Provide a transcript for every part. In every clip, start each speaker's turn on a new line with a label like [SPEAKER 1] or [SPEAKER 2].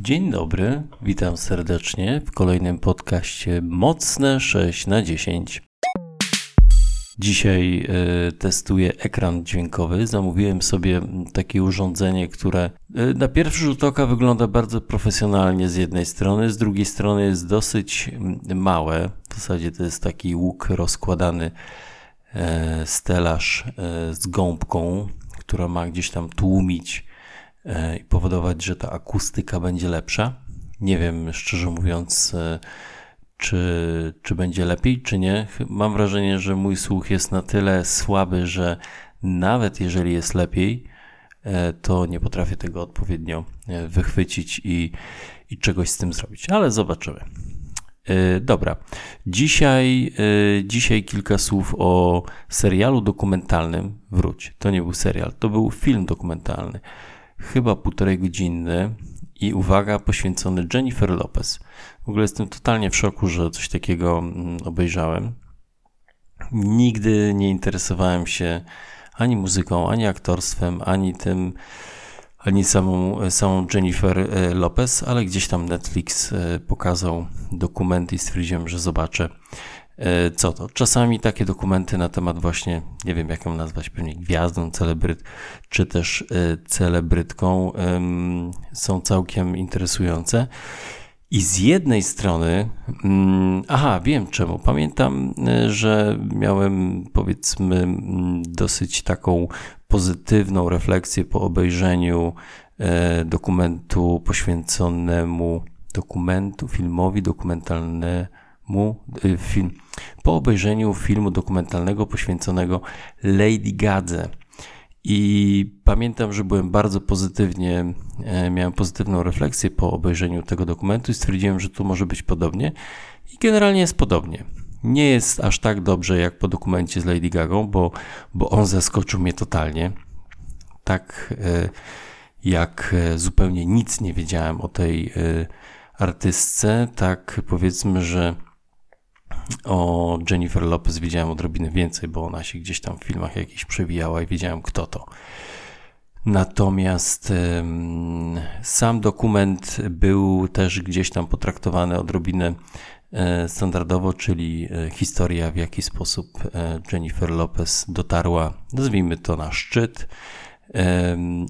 [SPEAKER 1] Dzień dobry, witam serdecznie w kolejnym podcaście Mocne 6 na 10. Dzisiaj y, testuję ekran dźwiękowy. Zamówiłem sobie takie urządzenie, które y, na pierwszy rzut oka wygląda bardzo profesjonalnie z jednej strony, z drugiej strony jest dosyć małe. W zasadzie to jest taki łuk rozkładany y, stelaż z gąbką, która ma gdzieś tam tłumić i powodować, że ta akustyka będzie lepsza. Nie wiem, szczerze mówiąc, czy, czy będzie lepiej, czy nie. Mam wrażenie, że mój słuch jest na tyle słaby, że nawet jeżeli jest lepiej, e, to nie potrafię tego odpowiednio e, wychwycić i, i czegoś z tym zrobić, ale zobaczymy. E, dobra, dzisiaj, dzisiaj kilka słów o serialu dokumentalnym. Wróć, to nie był serial, to był film dokumentalny, chyba półtorej godzinny i uwaga, poświęcony Jennifer Lopez. W ogóle jestem totalnie w szoku, że coś takiego mm, obejrzałem. Nigdy nie interesowałem się ani muzyką, ani aktorstwem, ani tym, ani samą, samą Jennifer e, Lopez, ale gdzieś tam Netflix e, pokazał dokumenty i stwierdziłem, że zobaczę co to. Czasami takie dokumenty na temat właśnie, nie wiem jak ją nazwać, pewnie gwiazdą, celebryt, czy też celebrytką są całkiem interesujące. I z jednej strony, mm, aha, wiem czemu. Pamiętam, e, że miałem powiedzmy mm, dosyć taką pozytywną refleksję po obejrzeniu e, dokumentu poświęconemu dokumentu, filmowi dokumentalnemu, e, film, po obejrzeniu filmu dokumentalnego poświęconego Lady Gadze. I pamiętam, że byłem bardzo pozytywnie, e, miałem pozytywną refleksję po obejrzeniu tego dokumentu i stwierdziłem, że tu może być podobnie. I generalnie jest podobnie. Nie jest aż tak dobrze jak po dokumencie z Lady Gagą, bo, bo on zaskoczył mnie totalnie. Tak e, jak e, zupełnie nic nie wiedziałem o tej artystce, tak powiedzmy, że o Jennifer Lopez wiedziałem odrobinę więcej, bo ona się gdzieś tam w filmach jakichś przewijała i wiedziałem kto to. Natomiast sam dokument był też gdzieś tam potraktowany odrobinę e, standardowo, czyli e, historia, w jaki sposób e, Jennifer Lopez dotarła, nazwijmy to na szczyt.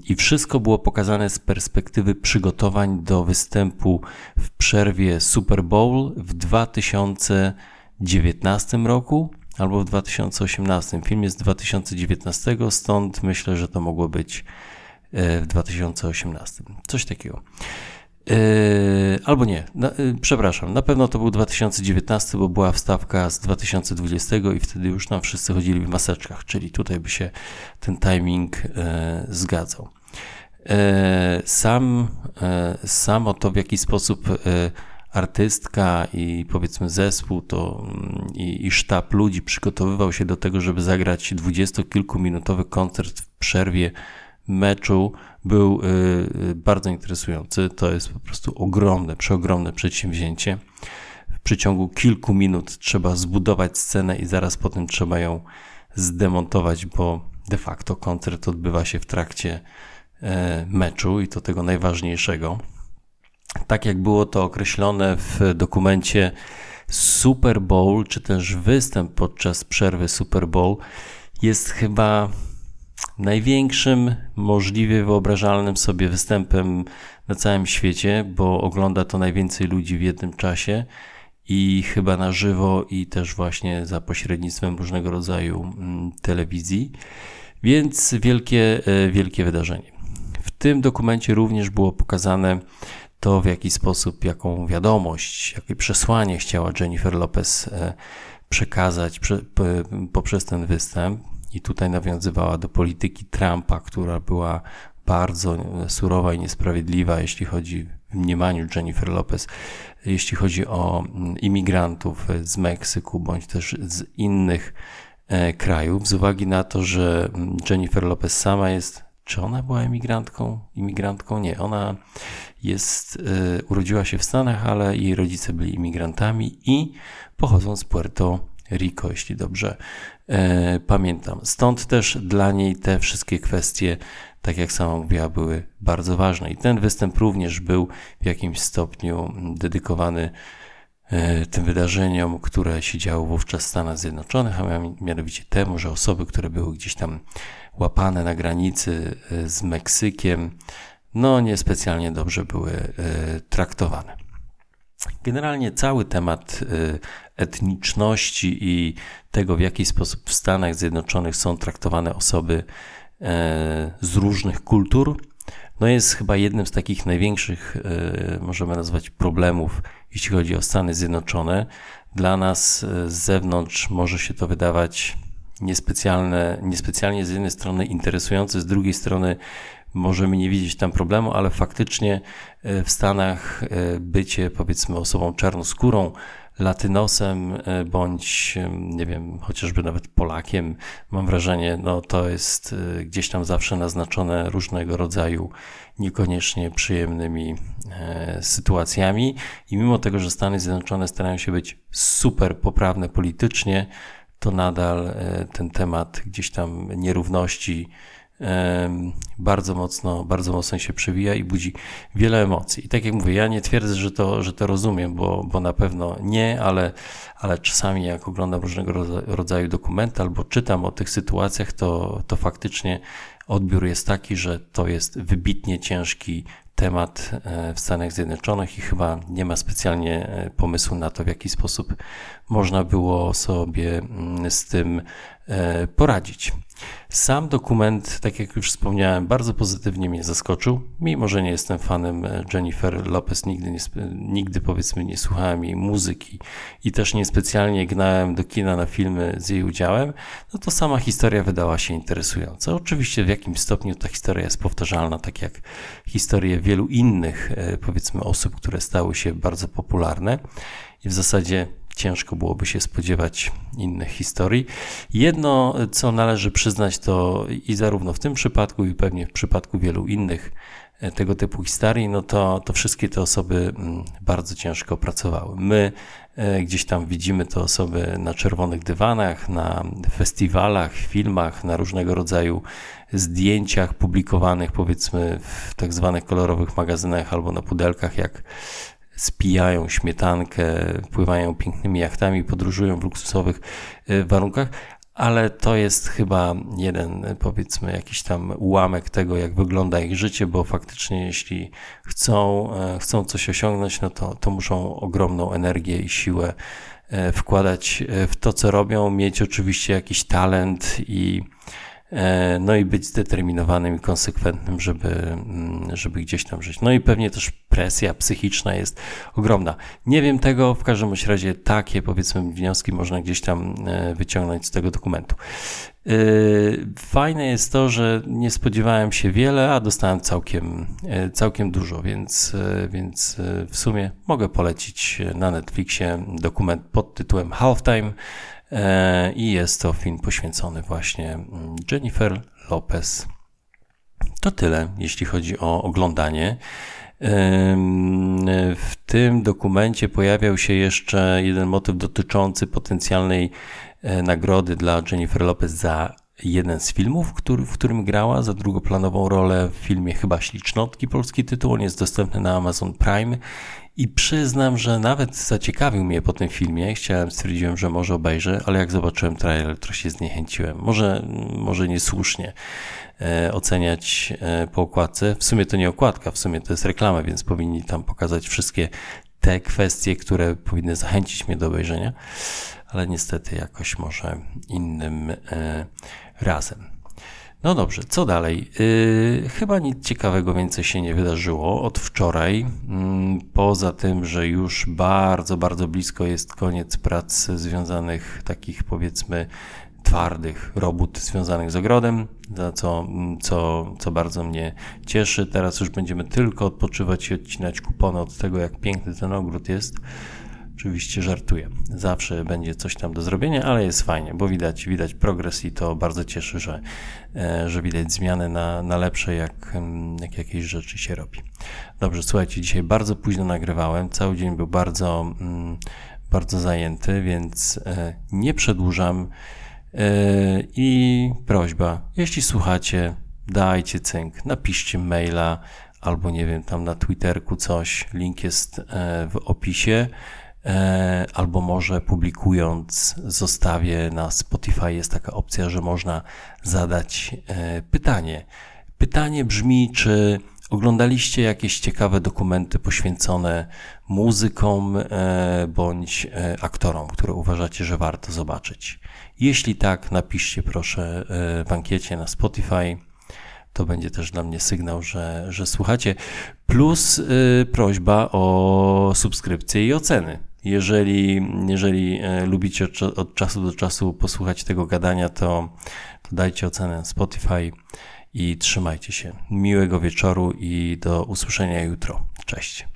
[SPEAKER 1] I wszystko było pokazane z perspektywy przygotowań do występu w przerwie Super Bowl w 2000 2019 roku albo w 2018. Film jest z 2019, stąd myślę, że to mogło być e, w 2018. Coś takiego. Yy, albo nie, na, yy, przepraszam, na pewno to był 2019, bo była wstawka z 2020 i wtedy już nam wszyscy chodzili w maseczkach, czyli tutaj by się ten timing zgadzał. Sam, samo to, w jaki sposób artystka i powiedzmy zespół to, mm, i, i sztab ludzi przygotowywał się do tego, żeby zagrać dwudziestokilkuminutowy koncert w przerwie meczu, był y, y, bardzo interesujący. To jest po prostu ogromne, przeogromne przedsięwzięcie. W przeciągu kilku minut trzeba zbudować scenę i zaraz potem trzeba ją zdemontować, bo de facto koncert odbywa się w trakcie e, meczu i to tego najważniejszego tak jak było to określone w dokumencie Super Bowl, czy też występ podczas przerwy Super Bowl, jest chyba największym możliwie wyobrażalnym sobie występem na całym świecie, bo ogląda to najwięcej ludzi w jednym czasie i chyba na żywo, i też właśnie za pośrednictwem różnego rodzaju mm, telewizji. Więc wielkie, e, wielkie wydarzenie. W tym dokumencie również było pokazane to, w jaki sposób, jaką wiadomość, jakie przesłanie chciała Jennifer Lopez e, przekazać poprzez ten występ. I tutaj nawiązywała do polityki Trumpa, która była bardzo surowa i niesprawiedliwa, jeśli chodzi w mniemaniu Jennifer Lopez, jeśli chodzi o mm, imigrantów z Meksyku bądź też z innych e, krajów, z uwagi na to, że mm, Jennifer Lopez sama jest czy ona była emigrantką? Imigrantką? Nie. Ona jest, y, urodziła się w Stanach, ale jej rodzice byli imigrantami i pochodzą z Puerto Rico, jeśli dobrze e, pamiętam. Stąd też dla niej te wszystkie kwestie, tak jak sama mówiła, były bardzo ważne. I ten występ również był w jakimś stopniu dedykowany e, tym wydarzeniom, które się działy wówczas w Stanach Zjednoczonych, a mianowicie temu, że osoby, które były gdzieś tam łapane na granicy e, z Meksykiem, no niespecjalnie dobrze były e, traktowane. Generalnie cały temat e, etniczności i tego, w jaki sposób w Stanach Zjednoczonych są traktowane osoby z różnych kultur, no jest chyba jednym z takich największych, możemy nazwać, problemów, jeśli chodzi o Stany Zjednoczone. Dla nas z zewnątrz może się to wydawać niespecjalne, niespecjalnie z jednej strony interesujące, z drugiej strony możemy nie widzieć tam problemu, ale faktycznie e, w Stanach e, bycie powiedzmy osobą czarnoskórą, latynosem e, bądź nie wiem, chociażby nawet Polakiem, mam wrażenie, no to jest gdzieś tam zawsze naznaczone różnego rodzaju niekoniecznie przyjemnymi sytuacjami. I mimo tego, że Stany Zjednoczone starają się być super poprawne politycznie, to nadal e, ten temat gdzieś tam nierówności bardzo mocno, bardzo mocno się przewija i budzi wiele emocji. I tak jak mówię, ja nie twierdzę, że to, że to rozumiem, bo, bo na pewno nie, ale, ale czasami jak oglądam różnego rodzaju dokumenty albo czytam o tych sytuacjach, to, to faktycznie odbiór jest taki, że to jest wybitnie ciężki temat e, w Stanach Zjednoczonych i chyba nie ma specjalnie e, pomysłu na to, w jaki sposób można było sobie mm, z tym e, poradzić. Sam dokument, tak jak już wspomniałem, bardzo pozytywnie mnie zaskoczył. Mimo, że nie jestem fanem Jennifer Lopez, nigdy, nie, nigdy powiedzmy nie słuchałem jej muzyki i też niespecjalnie gnałem do kina na filmy z jej udziałem, no to sama historia wydała się interesująca. Oczywiście w jakimś stopniu ta historia jest powtarzalna, tak jak historie wielu innych, e, powiedzmy, osób, które stały się bardzo popularne i w zasadzie ciężko byłoby się spodziewać innych historii. Jedno, co należy przyznać, to i zarówno w tym przypadku, i pewnie w przypadku wielu innych tego typu historii, no to, to wszystkie te osoby mm, bardzo ciężko pracowały. My e, gdzieś tam widzimy te osoby na czerwonych dywanach, na festiwalach, filmach, na różnego rodzaju zdjęciach publikowanych powiedzmy w tak zwanych kolorowych magazynach albo na pudelkach, jak spijają śmietankę, pływają pięknymi jachtami, podróżują w luksusowych e, warunkach, ale to jest chyba jeden, powiedzmy, jakiś tam ułamek tego, jak wygląda ich życie, bo faktycznie, jeśli chcą, e, chcą coś osiągnąć, no to, to muszą ogromną energię i siłę e, wkładać w to, co robią, mieć oczywiście jakiś talent i E, no i być zdeterminowanym i konsekwentnym, żeby, mm, żeby gdzieś tam żyć. No i pewnie też presja psychiczna jest ogromna. Nie wiem tego, w każdym razie takie powiedzmy wnioski można gdzieś tam e, wyciągnąć z tego dokumentu. E, fajne jest to, że nie spodziewałem się wiele, a dostałem całkiem, całkiem dużo, więc, więc w sumie mogę polecić na Netflixie dokument pod tytułem Halftime. E, i jest to film poświęcony właśnie mm, Jennifer Lopez. To tyle, jeśli chodzi o oglądanie. W tym dokumencie pojawiał się jeszcze jeden motyw dotyczący potencjalnej e, nagrody dla Jennifer Lopez za jeden z filmów, który, w którym grała za drugoplanową rolę w filmie chyba Ślicznotki, polski tytuł. On jest dostępny na Amazon Prime i przyznam, że nawet zaciekawił mnie po tym filmie. Chciałem, stwierdziłem, że może obejrzę, ale jak zobaczyłem trailer, to się zniechęciłem. Może, może niesłusznie e, oceniać e, po okładce. W sumie to nie okładka, w sumie to jest reklama, więc powinni tam pokazać wszystkie te kwestie, które powinny zachęcić mnie do obejrzenia, ale niestety jakoś może innym e, razem. No dobrze, co dalej? Yy, chyba nic ciekawego więcej się nie wydarzyło od wczoraj. Yy, poza tym, że już bardzo, bardzo blisko jest koniec prac związanych, takich powiedzmy twardych robót związanych z ogrodem, za co, co, co bardzo mnie cieszy. Teraz już będziemy tylko odpoczywać i odcinać kupony od tego, jak piękny ten ogród jest. Oczywiście żartuję. Zawsze będzie coś tam do zrobienia, ale jest fajnie, bo widać, widać progres i to bardzo cieszy, że, e, że widać zmiany na, na lepsze, jak, mm, jak jakieś rzeczy się robi. Dobrze, słuchajcie, dzisiaj bardzo późno nagrywałem. Cały dzień był bardzo, mm, bardzo zajęty, więc nie przedłużam. I prośba, jeśli słuchacie, dajcie cynk, napiszcie maila albo nie wiem, tam na Twitterku coś, link jest w opisie. E, albo może publikując zostawię na Spotify jest taka opcja, że można zadać e, pytanie. Pytanie brzmi, czy oglądaliście jakieś ciekawe dokumenty poświęcone muzykom e, bądź aktorom, które uważacie, że warto zobaczyć? Jeśli tak, napiszcie proszę w ankiecie na Spotify. To będzie też dla mnie sygnał, że, że słuchacie. Plus prośba o subskrypcję i oceny. Jeżeli, jeżeli e, lubicie od czasu do czasu posłuchać tego gadania, to, to dajcie ocenę Spotify i trzymajcie się. Miłego wieczoru i do usłyszenia jutro. Cześć.